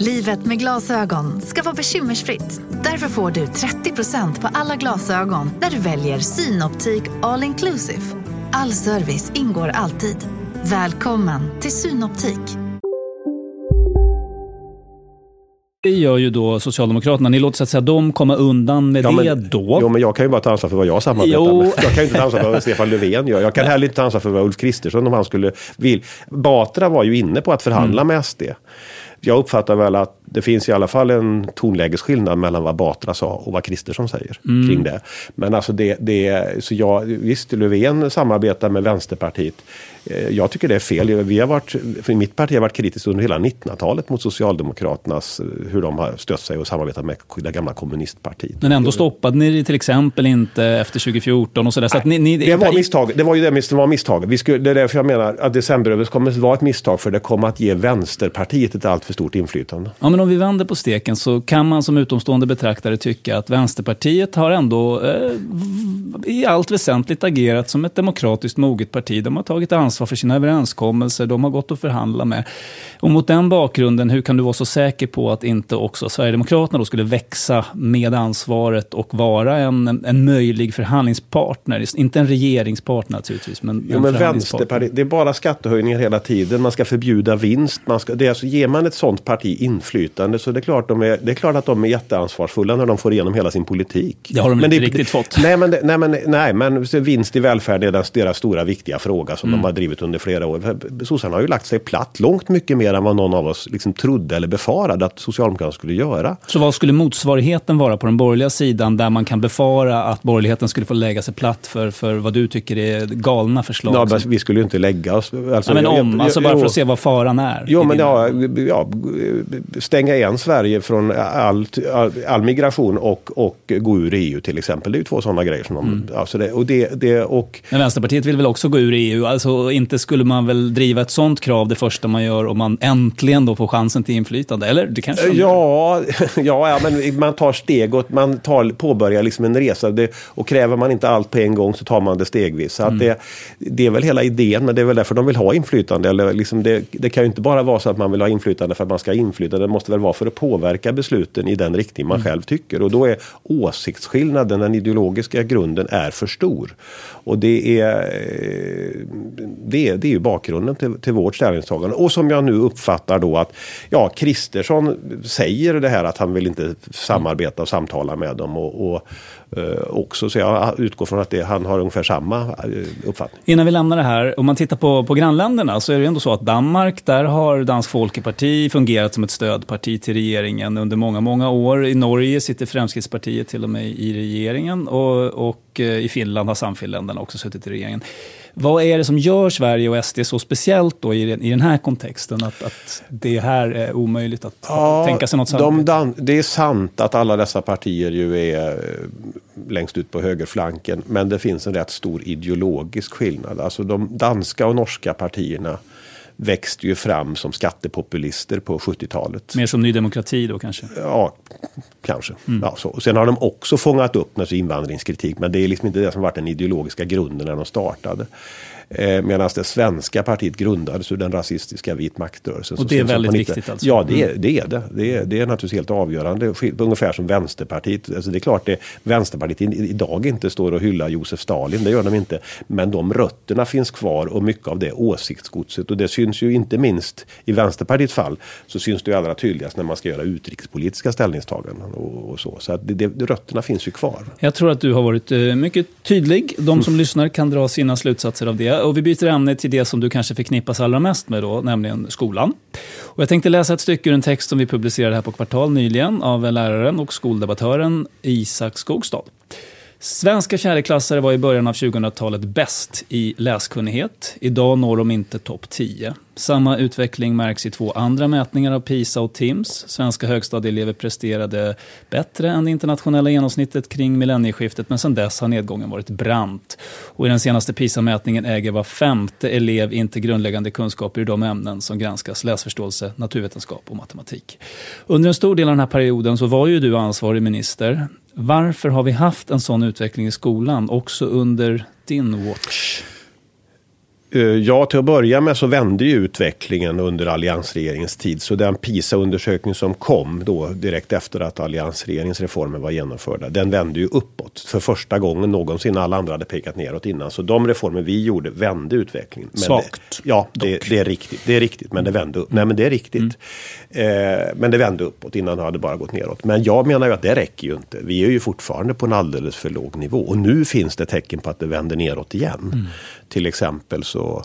Livet med glasögon ska vara bekymmersfritt. Därför får du 30% på alla glasögon när du väljer Synoptik All Inclusive. All service ingår alltid. Välkommen till Synoptik. Det gör ju då Socialdemokraterna. Ni låter så att säga dem komma undan med Ja, det men, då. Jo, men jag kan ju bara ta ansvar för vad jag samarbetar Jo. med. Jag kan ju inte ta ansvar för vad Stefan Löfven gör. Jag kan heller inte ta ansvar för vad Ulf Kristersson om han skulle vill. Batra var ju inne på att förhandla med SD. Jag uppfattar väl att det finns i alla fall en tonlägesskillnad mellan vad Batra sa och vad Kristersson säger Mm. kring det. Men alltså det, det så jag, visst Löfven samarbetar med Vänsterpartiet. Eh, Jag tycker det är fel. Vi har varit, för mitt parti har varit kritiskt under hela 1900-talet mot Socialdemokraternas, eh, hur de har stött sig och samarbetat med det gamla kommunistpartiet. Men ändå stoppade ni det till exempel inte efter 2014 och sådär. Så ni, ni, Det var misstag. Det var ju det som var misstaget. Vi skulle, det är därför jag menar att decemberöverenskommelsen var ett misstag för det kom att ge Vänsterpartiet ett allt för stort inflytande. Ja, men om vi vänder på steken så kan man som utomstående betraktare tycka att Vänsterpartiet har ändå eh, i allt väsentligt agerat som ett demokratiskt moget parti. De har tagit ansvar för sina överenskommelser, de har gått att förhandla med. Och mot den bakgrunden, hur kan du vara så säker på att inte också Sverigedemokraterna då skulle växa med ansvaret och vara en, en möjlig förhandlingspartner? Inte en regeringspartner naturligtvis, men Jo, en men. Vänsterpartiet, det är bara skattehöjningar hela tiden. Man ska förbjuda vinst. Man ska, det är alltså, ger man ett sånt parti inflytande så det är, klart de är, det är klart att de är jätteansvarsfulla när de får igenom hela sin politik. Det har de men inte det, riktigt fått. Nej, men, nej, men, nej, men vinst i välfärd är deras, deras stora viktiga fråga som Mm. de har drivit under flera år. Sossarna har ju lagt sig platt långt mycket mer än vad någon av oss liksom trodde eller befarade att Socialdemokraterna skulle göra. Så vad skulle motsvarigheten vara på den borgerliga sidan där man kan befara att borgerligheten skulle få lägga sig platt för, för vad du tycker är galna förslag? Ja, men vi skulle ju inte lägga oss. Alltså, ja, men jag- om, jag- alltså bara för att se vad faran är. Jo, men din- ja, ja, stänga igen Sverige från all, all, all migration och, och gå ur EU till exempel. Det är ju två sådana grejer. Som de, Mm. alltså det, och det, det, och, Men Vänsterpartiet vill väl också gå ur EU? Alltså inte skulle man väl driva ett sånt krav det första man gör om man äntligen då får chansen till inflytande? Eller? Det kanske ja, ja, ja, men man tar steg och man tar, påbörjar liksom en resa. Det, och kräver man inte allt på en gång så tar man det stegvis. Så Mm. det, det är väl hela idén, men det är väl därför de vill ha inflytande. Eller liksom det, det kan ju inte bara vara så att man vill ha inflytande för att man ska ha inflytande. Det måste väl vara för att påverka besluten i den riktning man själv tycker. Och då är åsiktsskillnaden, den ideologiska grunden, är för stor. Och det är, eh, det är, det är ju bakgrunden till, till vårt ställningstagande. Och som jag nu uppfattar då att ja, Kristersson säger det här att han vill inte samarbeta och samtala med dem. Och, och Eh, också, så jag utgår från att det, han har ungefär samma eh, uppfattning. Innan vi lämnar det här, om man tittar på, på grannländerna så är det ändå så att Danmark, där har Dansk Folkeparti fungerat som ett stödparti till regeringen under många, många år. I Norge sitter Fremskrittspartiet till och med i regeringen och, och eh, i Finland har Samfinländarna också suttit i regeringen. Vad är det som gör Sverige och SD så speciellt då i, den- i den här kontexten? Att, att det här är omöjligt att ha, tänka sig något de samarbete? dan- det är sant att alla dessa partier ju är eh, längst ut på högerflanken. Men det finns en rätt stor ideologisk skillnad. Alltså de danska och norska partierna växte ju fram som skattepopulister på 70-talet. Mer som Ny Demokrati då kanske? Ja, kanske. Ja, så. Sen har de också fångat upp invandringskritik. Men det är liksom inte det som varit den ideologiska grunden när de startade. Eh, Medan det svenska partiet grundades ur den rasistiska vit maktrörelsen. Och det är väldigt viktigt alltså? Ja, det är, Mm. det är det. Det är, det är naturligtvis helt avgörande. Ungefär som Vänsterpartiet. Alltså det är klart det Vänsterpartiet idag inte står och hyllar Josef Stalin. Det gör de inte. Men de rötterna finns kvar och mycket av det åsiktsgodset. Och det syns ju inte minst i Vänsterpartiets fall. Så syns det ju allra tydligast när man ska göra utrikespolitiska ställningstaganden. Och, och så så att det, det, rötterna finns ju kvar. Jag tror att du har varit eh, mycket tydlig. De som lyssnar kan dra sina slutsatser av det. Och vi byter ämne till det som du kanske förknippas allra mest med då, nämligen skolan. Och jag tänkte läsa ett stycke ur en text som vi publicerade här på Kvartal nyligen av läraren och skoldebattören Isak Skogstad. Svenska fjärdeklassare var i början av 2000-talet bäst i läskunnighet. Idag når de inte topp 10. Samma utveckling märks i två andra mätningar av PISA och TIMS. Svenska högstadieelever presterade bättre än det internationella genomsnittet kring millennieskiftet men sedan dess har nedgången varit brant. Och I den senaste PISA-mätningen äger var femte elev inte grundläggande kunskaper i de ämnen som granskas, läsförståelse, naturvetenskap och matematik. Under en stor del av den här perioden så var ju du ansvarig minister. Varför har vi haft en sån utveckling i skolan också under din watch? Eh, ja, till att börja med så vände ju utvecklingen under alliansregeringens tid. Så den PISA-undersökning som kom då direkt efter att alliansregeringens reformer var genomförda, den vände ju uppåt för första gången någonsin. Alla andra hade pekat neråt innan. Så de reformer vi gjorde vände utvecklingen. Men Svagt. Det, ja, det, det, är riktigt. Det är riktigt, men det vände upp. Nej, men det är riktigt. Mm. Eh, men det vände uppåt. Innan hade det bara gått neråt. Men jag menar ju att det räcker ju inte. Vi är ju fortfarande på en alldeles för låg nivå. Och nu finns det tecken på att det vänder neråt igen. Mm. Till exempel så,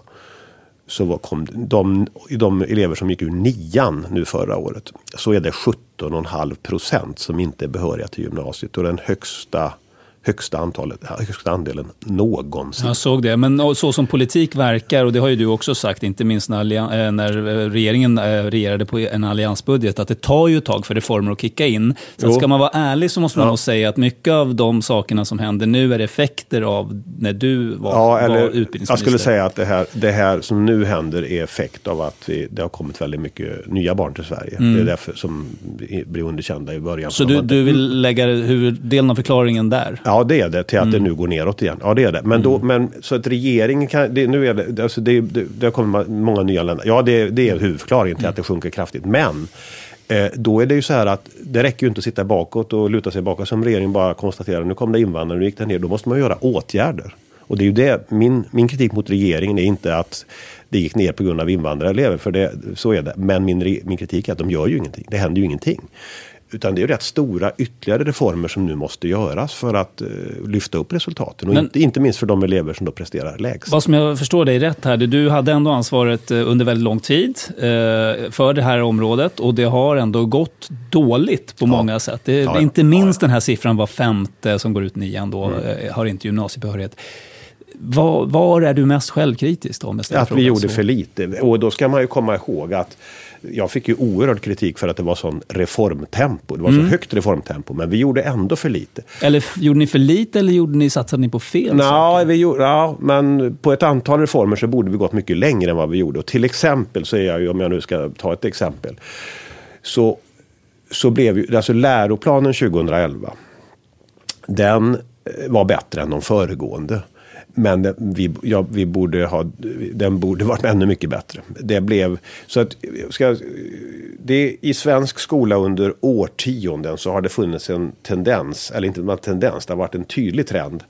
så var, kom de, de elever som gick ur nian nu förra året. Så är det 17,5 procent som inte är behöriga till gymnasiet. Och den högsta högsta, antalet, högsta andelen någonsin. Jag såg det, men så som politik verkar, och det har ju du också sagt, inte minst när, eh, när eh, regeringen eh, regerade på en alliansbudget, att det tar ju ett tag för reformer att kicka in. Så ska man vara ärlig så måste man ja. nog säga att mycket av de sakerna som händer nu är effekter av när du var, ja, eller, var utbildningsminister. Jag skulle säga att det här, det här som nu händer är effekt av att vi, det har kommit väldigt mycket nya barn till Sverige. Mm. Det är därför som blir underkända i början. Så du, du vill lägga huvuddelen av förklaringen där? Ja. Ja, det är det. Till att mm. det nu går neråt igen. Ja, det är det. Men, då, mm. men så att regeringen kan... Det, nu är det, alltså det, det, det har kommit många nya länder. Ja, det, det är huvudförklaringen till att det sjunker kraftigt. Men eh, då är det ju så här att det räcker ju inte att sitta bakåt och luta sig bakåt som regeringen bara konstaterar. Nu kom det invandrare, nu gick det ner. Då måste man göra åtgärder. Och det är ju det, min, min kritik mot regeringen är inte att det gick ner på grund av invandrarelever, för det, så är det. Men min, min kritik är att de gör ju ingenting. Det händer ju ingenting. Utan det är rätt stora ytterligare reformer som nu måste göras för att uh, lyfta upp resultaten. Och Men, inte, inte minst för de elever som då presterar lägst. Vad som jag förstår dig rätt här, du hade ändå ansvaret eh, under väldigt lång tid uh, för det här området och det har ändå gått dåligt på ja. många sätt. Det, ja, inte minst ja. den här siffran var femte som går ut nian då, mm. har inte gymnasiebehörighet. Var, var, är du mest självkritisk då? Att vi gjorde så? för lite. Och då ska man ju komma ihåg att jag fick ju oerhörd kritik för att det var sån reformtempo. Det var mm. så högt reformtempo, men vi gjorde ändå för lite. Eller gjorde ni för lite eller gjorde ni, satsade ni på fel Nå, saker? Vi gjorde, ja, men på ett antal reformer så borde vi gått mycket längre än vad vi gjorde. Och till exempel så är jag ju, om jag nu ska ta ett exempel, så, så blev ju, alltså läroplanen 2011, den eh, var bättre än de föregående. Men vi, ja, vi borde ha, den borde varit ännu mycket bättre. Det blev, så att, ska, det, I svensk skola under årtionden så har det funnits en tendens, eller inte en tendens, det har varit en tydlig trend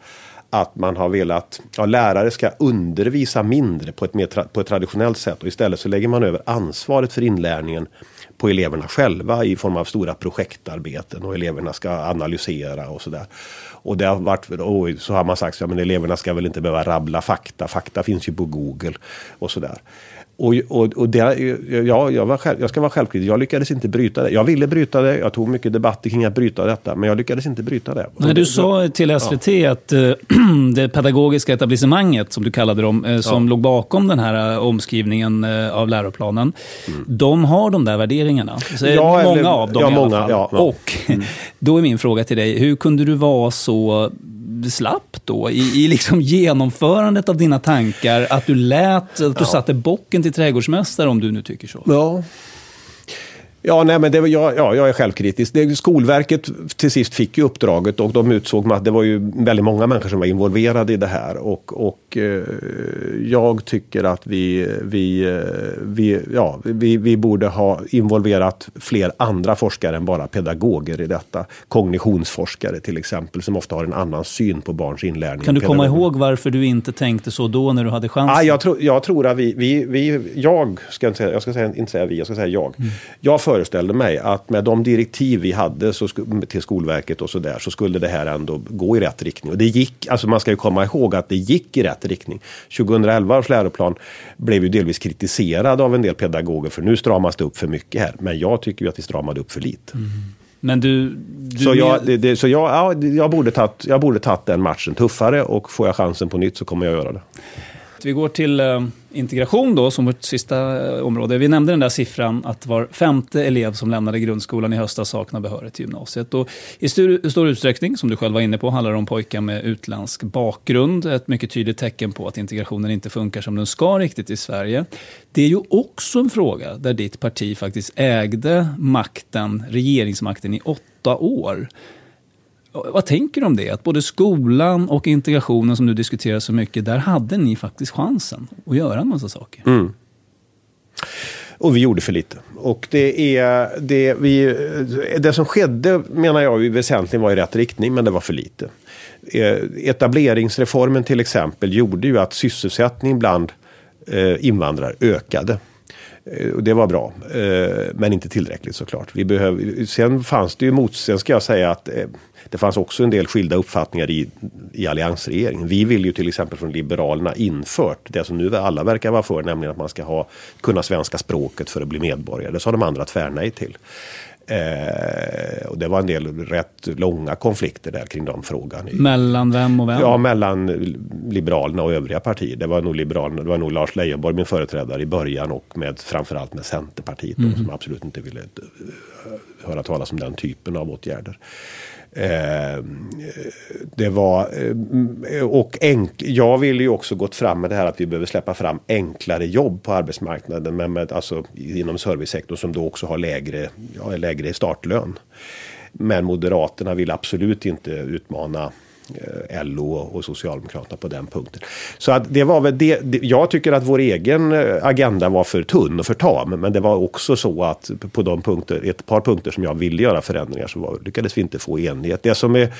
att man har velat, ja, lärare ska undervisa mindre på ett, mer tra, på ett traditionellt sätt och istället så lägger man över ansvaret för inlärningen på eleverna själva i form av stora projektarbeten och eleverna ska analysera och sådär. Och det har varit, oj, så har man sagt, ja, men eleverna ska väl inte behöva rabbla fakta. Fakta finns ju på Google och sådär. Och, och, och det, ja, jag, var själv, jag ska vara självkritisk. Jag lyckades inte bryta det. Jag ville bryta det. Jag tog mycket debatter kring att bryta detta. Men jag lyckades inte bryta det. Nej, du sa till SVT ja. att uh, det pedagogiska etablissemanget, som du kallade dem, uh, som ja. låg bakom den här uh, omskrivningen av läroplanen. Mm. De har de där värderingarna. Så ja, många eller, av dem ja, i alla fall. Ja, och mm. då är min fråga till dig, hur kunde du vara så slapp då i, i liksom genomförandet av dina tankar? Att du lät, att du satte bocken till trädgårdsmästare om du nu tycker så? Ja, Ja, nej, men det ja, ja, jag är självkritisk. Det, Skolverket till sist fick ju uppdraget och de utsåg att det var ju väldigt många människor som var involverade i det här. Och, och eh, jag tycker att vi, vi, eh, vi, ja, vi, vi borde ha involverat fler andra forskare än bara pedagoger i detta. Kognitionsforskare till exempel, som ofta har en annan syn på barns inlärning. Kan du komma ihåg varför du inte tänkte så då när du hade chansen? Ah, jag, tro, jag tror att vi, vi, vi jag ska inte säga, jag ska säga, inte säga vi, jag ska säga jag. Mm. Jag föreställde mig att med de direktiv vi hade så, till Skolverket och sådär så skulle det här ändå gå i rätt riktning. Och det gick, alltså man ska ju komma ihåg att det gick i rätt riktning. 2011 års läroplan blev ju delvis kritiserad av en del pedagoger för nu stramas det upp för mycket här. Men jag tycker ju att vi stramade upp för lite. Mm. Men du... du så jag, det, det, så jag, ja, jag, borde tagit, jag borde tagit den matchen tuffare och får jag chansen på nytt så kommer jag göra det. Vi går till eh, integration då som vårt sista eh, område. Vi nämnde den där siffran att var femte elev som lämnade grundskolan i höstas saknar behörighet till gymnasiet. Och I stor, stor utsträckning, som du själv var inne på, handlar det om pojkar med utländsk bakgrund. Ett mycket tydligt tecken på att integrationen inte funkar som den ska riktigt i Sverige. Det är ju också en fråga där ditt parti faktiskt ägde makten, regeringsmakten i åtta år. Vad tänker du om det? Att både skolan och integrationen som du diskuterar så mycket, där hade ni faktiskt chansen att göra en massa saker. Mm. Och vi gjorde för lite. Och det, är, det, vi, det som skedde menar jag väsentligen var i rätt riktning, men det var för lite. Eh, etableringsreformen till exempel gjorde ju att sysselsättning bland eh, invandrare ökade. Eh, och det var bra, eh, men inte tillräckligt såklart. Vi behöv, sen fanns det ju mot, sen ska jag säga att eh, det fanns också en del skilda uppfattningar i, i alliansregeringen. Vi vill ju till exempel från Liberalerna infört det som nu alla verkar vara för, nämligen att man ska ha, kunna svenska språket för att bli medborgare. Det sa de andra tvärnej till. Eh, och det var en del rätt långa konflikter där kring den frågan. Mellan vem och vem? Ja, mellan Liberalerna och övriga partier. Det var nog, Liberalerna, det var nog Lars Leijonborg, min företrädare i början och med, framförallt med Centerpartiet mm. då, som absolut inte ville eh, höra talas om den typen av åtgärder. Eh, det var, eh, och enk, jag ville ju också gått fram med det här att vi behöver släppa fram enklare jobb på arbetsmarknaden. Men med, alltså, inom servicesektorn som då också har lägre, ja, lägre startlön. Men Moderaterna vill absolut inte utmana Eh, LO och Socialdemokraterna på den punkten. Så att det var väl det, jag tycker att vår egen eh, agenda var för tunn och för tam. Men det var också så att på de punkter, ett par punkter som jag ville göra förändringar så var, lyckades vi inte få enighet. Det som är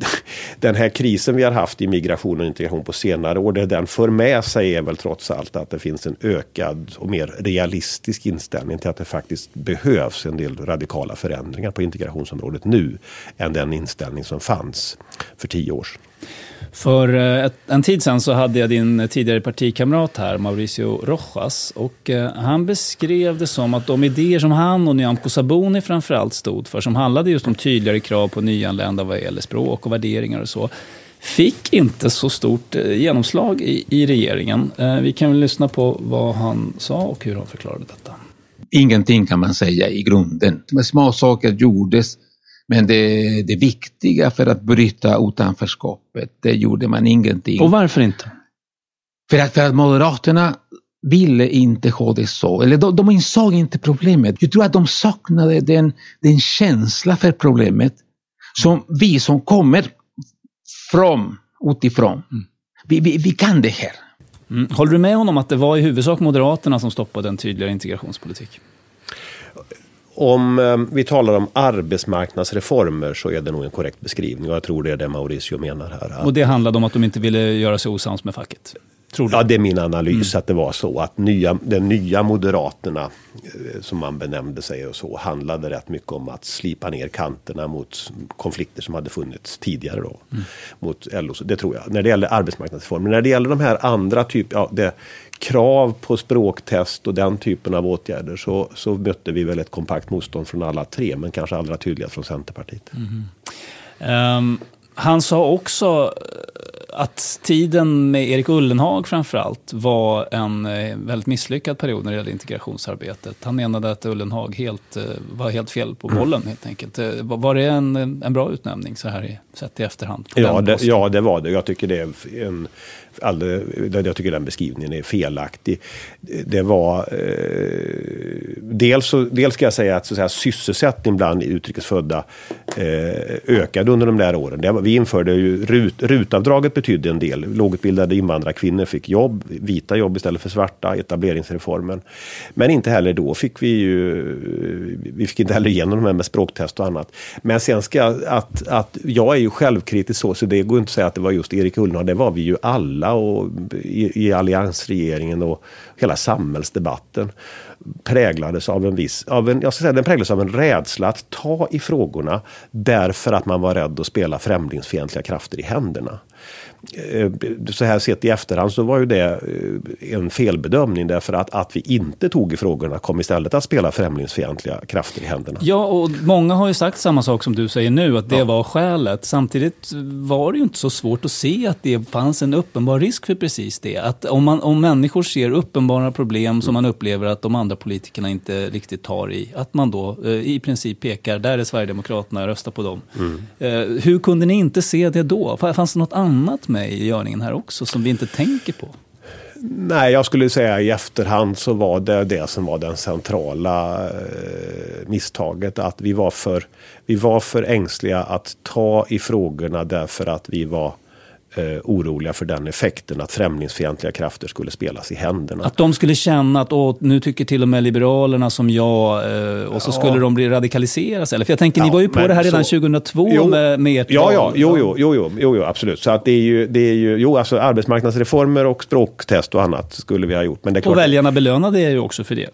den här krisen vi har haft i migration och integration på senare år, det den för med sig är väl trots allt att det finns en ökad och mer realistisk inställning till att det faktiskt behövs en del radikala förändringar på integrationsområdet nu än den inställning som fanns för tio år sedan. För eh, en tid sedan så hade jag din tidigare partikamrat här, Mauricio Rojas. Och eh, han beskrev det som att de idéer som han och Nyamko Sabuni framförallt stod för, som handlade just om tydligare krav på nyanlända vad gäller språk och värderingar och så, fick inte så stort eh, genomslag i, i regeringen. Vi kan väl lyssna på vad han sa och hur han förklarade detta. Ingenting kan man säga i grunden. Små saker gjordes men det, det viktiga för att bryta utanförskapet, det gjorde man ingenting. Och varför inte? För att, för att Moderaterna ville inte ha det så, eller de, de insåg inte problemet. Jag tror att de saknade den, den känsla för problemet som vi som kommer från utifrån, mm. vi, vi, vi kan det här. Mm. Håller du med honom att det var i huvudsak Moderaterna som stoppade en tydligare integrationspolitik? Om eh, vi talar om arbetsmarknadsreformer så är det nog en korrekt beskrivning och jag tror det är det Mauricio menar här. Och det handlade om att de inte ville göra sig osams med facket? Ja, det är min analys mm. att det var så att nya, den nya Moderaterna, eh, som man benämnde sig och så, handlade rätt mycket om att slipa ner kanterna mot konflikter som hade funnits tidigare då. Mm. Mot LO, det tror jag. När det gäller arbetsmarknadsreformer. När det gäller de här andra typerna, ja, det, krav på språktest och den typen av åtgärder så, så mötte vi väl ett kompakt motstånd från alla tre, men kanske allra tydligast från Centerpartiet. Mm. Um, han sa också att tiden med Erik Ullenhag framförallt var en eh, väldigt misslyckad period när det gällde integrationsarbetet. Han menade att Ullenhag helt, eh, var helt fel på bollen mm. helt enkelt. Eh, var det en, en bra utnämning så här i, sett i efterhand? Ja det, ja, det var det. Jag tycker det är en alldeles, jag tycker den beskrivningen är felaktig. Det var... Eh, dels, så, dels ska jag säga att, så att säga, sysselsättning bland utrikesfödda eh, ökade under de där åren. Det, vi införde ju RUT, rutavdraget betydde en del. Lågutbildade invandrarkvinnor fick jobb, vita jobb istället för svarta, etableringsreformen. Men inte heller då fick vi ju... Vi fick inte heller igenom de här med språktest och annat. Men sen ska jag... Att, att jag är ju självkritisk så, så det går inte att säga att det var just Erik Ullenhag. Det var vi ju alla alla och i, i alliansregeringen och hela samhällsdebatten präglades av en viss, av en, jag ska säga den präglades av en rädsla att ta i frågorna därför att man var rädd att spela främlingsfientliga krafter i händerna eh, så här sett i efterhand så var ju det eh, en felbedömning därför att att vi inte tog i frågorna kom istället att spela främlingsfientliga krafter i händerna. Ja, och många har ju sagt samma sak som du säger nu, att det ja. var skälet. Samtidigt var det ju inte så svårt att se att det fanns en uppenbar risk för precis det. Att om, man, om människor ser uppenbara problem som man upplever att de andra politikerna inte riktigt tar i, att man då eh, i princip pekar, där är Sverigedemokraterna, rösta på dem. Mm. Eh, hur kunde ni inte se det då? Fanns det något annat med i görningen här också som vi inte tänker på? Nej, jag skulle säga i efterhand så var det det som var det centrala eh, misstaget. Att vi var, för, vi var för ängsliga att ta i frågorna därför att vi var eh, oroliga för den effekten att främlingsfientliga krafter skulle spelas i händerna. Att de skulle känna att åh, nu tycker till och med Liberalerna som jag eh, och så ja. skulle de bli radikaliseras. Eller? För jag tänker, ja, ni var ju på det här redan så, 2002 jo, med, med ert Ja, ja, jo, jo, jo, jo, jo, absolut. Så att det är ju, det är ju, jo, alltså arbetsmarknadsreformer och språktest och annat skulle vi ha gjort. Men det är klart, och väljarna belönade er ju också för det.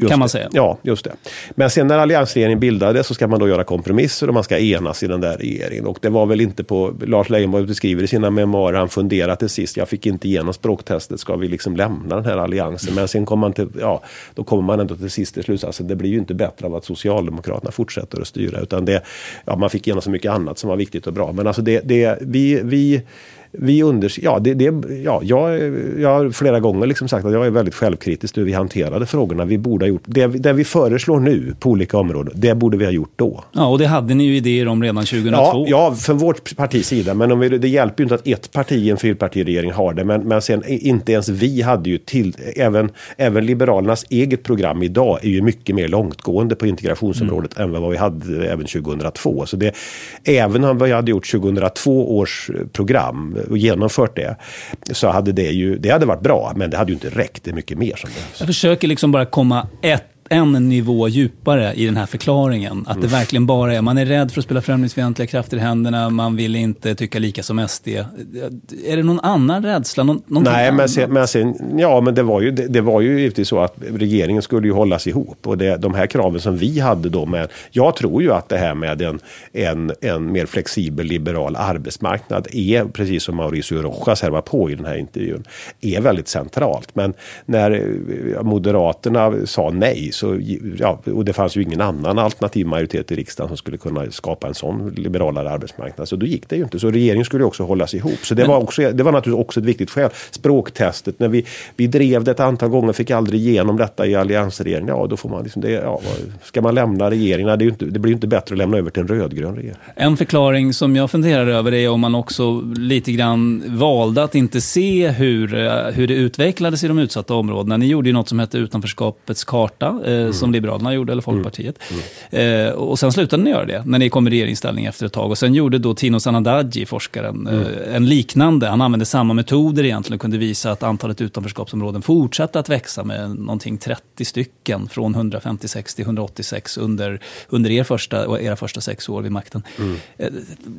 Just kan man det. säga. Ja, just det. Men sen när alliansregeringen bildades så ska man då göra kompromisser och man ska enas i den där regeringen. Och det var väl inte på, Lars Leijonborg beskriver i sina memoarer, han funderar till sist, jag fick inte igenom språktestet, ska vi liksom lämna den här alliansen? Men sen kommer man till, ja, då kommer man ändå till sist till slutsatsen, det blir ju inte bättre av att Socialdemokraterna fortsätter att styra, utan det, ja, man fick igenom så mycket annat som var viktigt och bra. Men alltså det, det vi, vi vi under, ja, det, det, ja, jag, jag har flera gånger liksom sagt att jag är väldigt självkritisk hur vi hanterade frågorna. Vi borde ha gjort, det, det vi föreslår nu på olika områden, det borde vi ha gjort då. Ja, och det hade ni ju idéer om redan 2002. Ja, ja från vårt partis sida. Men om vi, det hjälper ju inte att ett parti i en fyrpartiregering har det. Men, men sen inte ens vi hade ju till, även, även Liberalernas eget program idag är ju mycket mer långtgående på integrationsområdet mm. än vad vi hade även 2002. Så det, även om vi hade gjort 2002 års program och genomfört det så hade det ju, det hade varit bra, men det hade ju inte räckt. Det är mycket mer som behövs. Jag försöker liksom bara komma ett en nivå djupare i den här förklaringen. Att det verkligen bara är, man är rädd för att spela främlingsfientliga krafter i händerna, man vill inte tycka lika som SD. Är det någon annan rädsla? Någon, Nej, men, sen, men sen, ja, men det var, ju, det, det, var ju givetvis så att regeringen skulle ju hållas ihop. Och det, de här kraven som vi hade då med, jag tror ju att det här med en, en, en mer flexibel liberal arbetsmarknad är, precis som Mauricio Rojas här var på i den här intervjun, är väldigt centralt. Men när Moderaterna sa nej så, ja, och det fanns ju ingen annan alternativ majoritet i riksdagen som skulle kunna skapa en sån liberalare arbetsmarknad. Så då gick det ju inte. Så regeringen skulle också hållas ihop. Så det, Men, var, också, det var naturligtvis också ett viktigt skäl. Språktestet, när vi, vi drev det ett antal gånger, fick aldrig igenom detta i alliansregeringen. Ja, då får man liksom det, ja, ska man lämna regeringen? Det, inte, det blir ju inte bättre att lämna över till en rödgrön regering. En förklaring som jag funderar över är om man också lite grann valde att inte se hur, hur det utvecklades i de utsatta områdena. Ni gjorde ju något som hette utanförskapets karta eh, mm. som Liberalerna gjorde, eller Folkpartiet. Mm. mm. Eh, och sen slutade ni göra det, när ni kom i regeringsställning efter ett tag. Och sen gjorde då Tino Sanandaji, forskaren, mm. eh, en liknande. Han använde samma metoder egentligen och kunde visa att antalet utanförskapsområden fortsatte att växa med någonting 30 stycken från 156 till 186 under, under er första, era första sex år vid makten. Mm. Eh,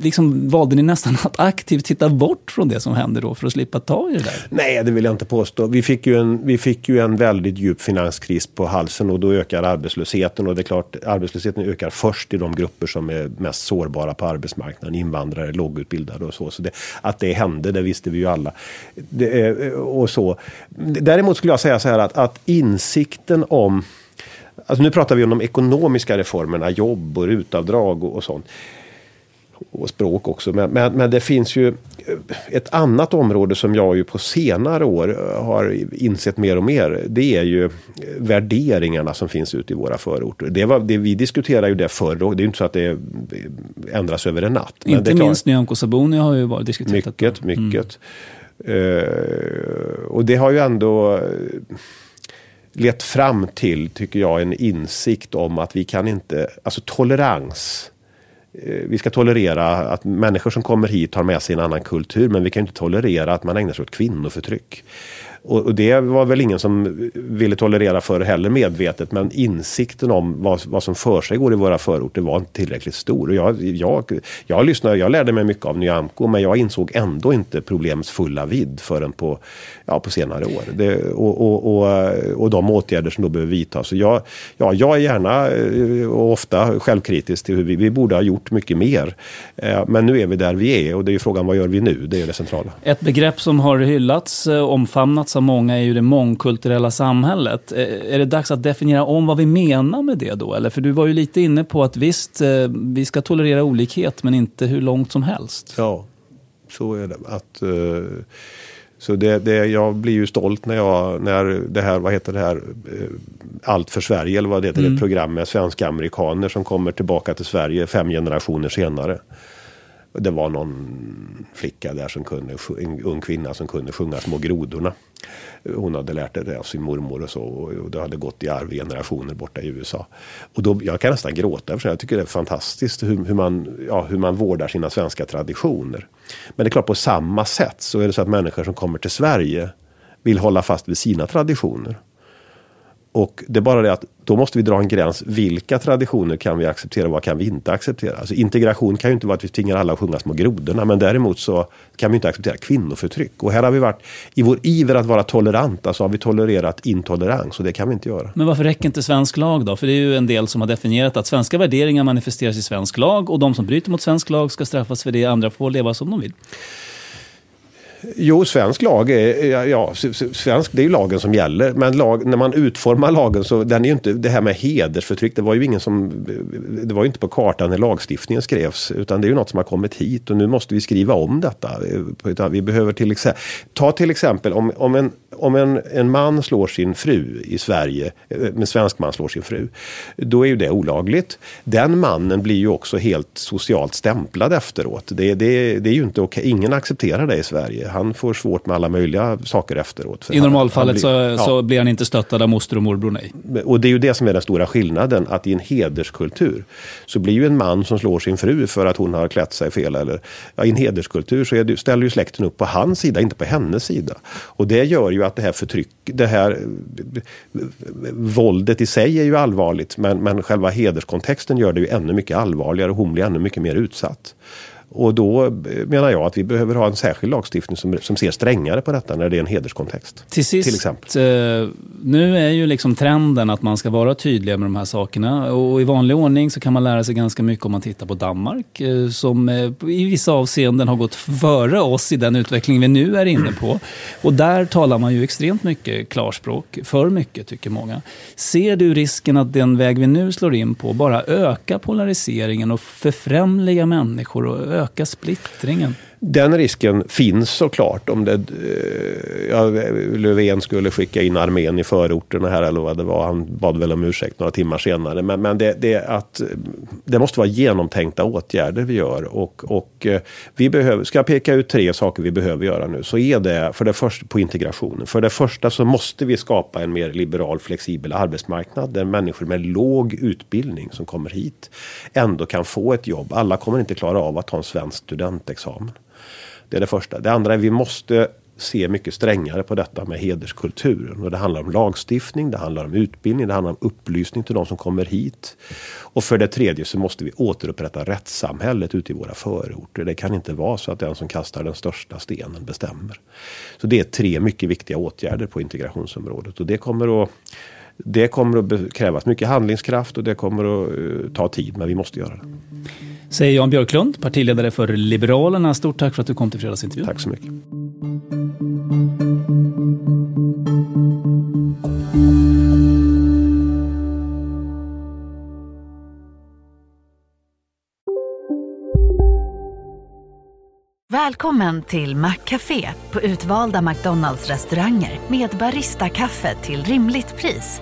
liksom valde ni nästan att aktivt titta bort från det som hände då för att slippa ta i det där? Nej, det vill jag inte påstå. Vi fick ju en, vi fick ju en väldigt djup finanskris på halsen och då ökar arbetslösheten. Och det är klart, arbetslösheten ökar först i de grupper som är mest sårbara på arbetsmarknaden. Invandrare, lågutbildade och så. så det, att det hände, det visste vi ju alla. Det, och så. Däremot skulle jag säga så här att, att insikten om Alltså nu pratar vi om de ekonomiska reformerna, jobb och rutavdrag och, och sånt och språk också. Men, men, men, det finns ju ett annat område som jag ju på senare år har insett mer och mer. Det är ju värderingarna som finns ute i våra förorter. Det var, det, vi diskuterade ju det förr och det är inte så att det ändras över en natt. Inte minst Nyamko Sabuni har ju varit diskuterat. Mycket, mycket. Mm. Uh, och det har ju ändå lett fram till, tycker jag, en insikt om att vi kan inte, alltså tolerans Eh, Eh, vi ska tolerera att människor som kommer hit har med sig en annan kultur, men vi kan inte tolerera att man ägnar sig åt kvinnoförtryck. Och, och, det var väl ingen som ville tolerera för heller medvetet. Men insikten om vad, vad som för sig går i våra förorter var inte tillräckligt stor. Och jag, jag, jag, lyssnade, jag lärde mig mycket av Nyamko men jag insåg ändå inte problemets fulla vidd förrän på, ja, på senare år. Det, och, och, och, och de åtgärder som då behöver vidtas. Så jag, ja, jag är gärna eh, och ofta självkritisk till hur vi, vi borde ha gjort mycket mer. Eh, men nu är vi där vi är och det är ju frågan vad gör vi nu? Det är det centrala. Ett begrepp som har hyllats, eh, omfamnats omfamnats av många är ju det mångkulturella samhället. Är det dags att definiera om vad vi menar med det då? Eller för du var ju lite inne på att visst, vi ska tolerera olikhet men inte hur långt som helst. Ja, så är det. Att, så det, det, jag blir ju stolt när jag, när det här, vad heter det här, Allt för Sverige eller vad det heter, mm. ett program med svenska amerikaner som kommer tillbaka till Sverige fem generationer senare. Det var någon flicka där som kunde, en ung kvinna som kunde sjunga Små grodorna. Hon hade lärt det av sin mormor och så och det hade gått i arv i generationer borta i USA. Och då, jag kan nästan gråta för jag tycker det är fantastiskt hur, hur, man, ja, hur man vårdar sina svenska traditioner. Men det är klart på samma sätt så är det så att människor som kommer till Sverige vill hålla fast vid sina traditioner. Och det är bara det att då måste vi dra en gräns. Vilka traditioner kan vi acceptera och vad kan vi inte acceptera? Alltså integration kan ju inte vara att vi tvingar alla att sjunga små grodorna. Men däremot så kan vi inte acceptera kvinnoförtryck. Och här har vi varit, i vår iver att vara toleranta så har vi tolererat intolerans. Och det kan vi inte göra. Men varför räcker inte svensk lag då? För det är ju en del som har definierat att svenska värderingar manifesteras i svensk lag. Och de som bryter mot svensk lag ska straffas för det. Andra får leva som de vill. Jo, svensk lag är, ja, svensk, det är ju lagen som gäller. Men lag, när man utformar lagen så, den är ju inte, det här med hedersförtryck, det var ju ingen som, det var ju inte på kartan när lagstiftningen skrevs. Utan det är ju något som har kommit hit och nu måste vi skriva om detta. Eh, vi behöver till exempel, ta till exempel om, om, en, om en, en man slår sin fru i Sverige, eh, en svensk man slår sin fru. Då är ju det olagligt. Den mannen blir ju också helt socialt stämplad efteråt. Det, det, det är ju inte okej, ingen accepterar det i Sverige han får svårt med alla möjliga saker efteråt. I normalfallet han, han blir, så, ja. så, blir han inte stöttad av moster och morbror, nej. Och det är ju det som är den stora skillnaden, att i en hederskultur så blir ju en man som slår sin fru för att hon har klätt sig fel. Eller, ja, I en hederskultur så det, ställer ju släkten upp på hans sida, inte på hennes sida. Och det gör ju att det här förtryck, det här våldet i sig är ju allvarligt, men, men själva hederskontexten gör det ju ännu mycket allvarligare och hon blir ännu mycket mer utsatt. Och då eh, menar jag att vi behöver ha en särskild lagstiftning som, som ser strängare på detta när det är en hederskontext. Till sist, till exempel. Eh, nu är ju liksom trenden att man ska vara tydliga med de här sakerna. Och i vanlig ordning så kan man lära sig ganska mycket om man tittar på Danmark. Eh, som i vissa avseenden har gått före oss i den utveckling vi nu är inne på. Och där talar man ju extremt mycket klarspråk. För mycket tycker många. Ser du risken att den väg vi nu slår in på bara ökar polariseringen och förfrämliga människor och öka splittringen? Den risken finns såklart om det, eh, ja, Löfven skulle skicka in armén i förorterna här eller vad det var. Han bad väl om ursäkt några timmar senare. Men, men det, det, att, det måste vara genomtänkta åtgärder vi gör. Och, och eh, vi behöver, ska jag peka ut tre saker vi behöver göra nu så är det för det första på integrationen. För det första så måste vi skapa en mer liberal flexibel arbetsmarknad där människor med låg utbildning som kommer hit ändå kan få ett jobb. Alla kommer inte klara av att ha en svensk studentexamen. Det är det första. Det andra är att vi måste se mycket strängare på detta med hederskulturen. Och det handlar om lagstiftning, det handlar om utbildning, det handlar om upplysning till de som kommer hit. Och för det tredje så måste vi återupprätta rättssamhället ute i våra förorter. Det kan inte vara så att den som kastar den största stenen bestämmer. Så det är tre mycket viktiga åtgärder på integrationsområdet och det kommer att det kommer att krävas mycket handlingskraft och det kommer att eh, ta tid, men vi måste göra det. Säger Jan Björklund, partiledare för Liberalerna. Stort tack för att du kom till fredagsintervjun. Tack så mycket. Välkommen till Maccafé på utvalda McDonalds restauranger med Baristakaffe till rimligt pris.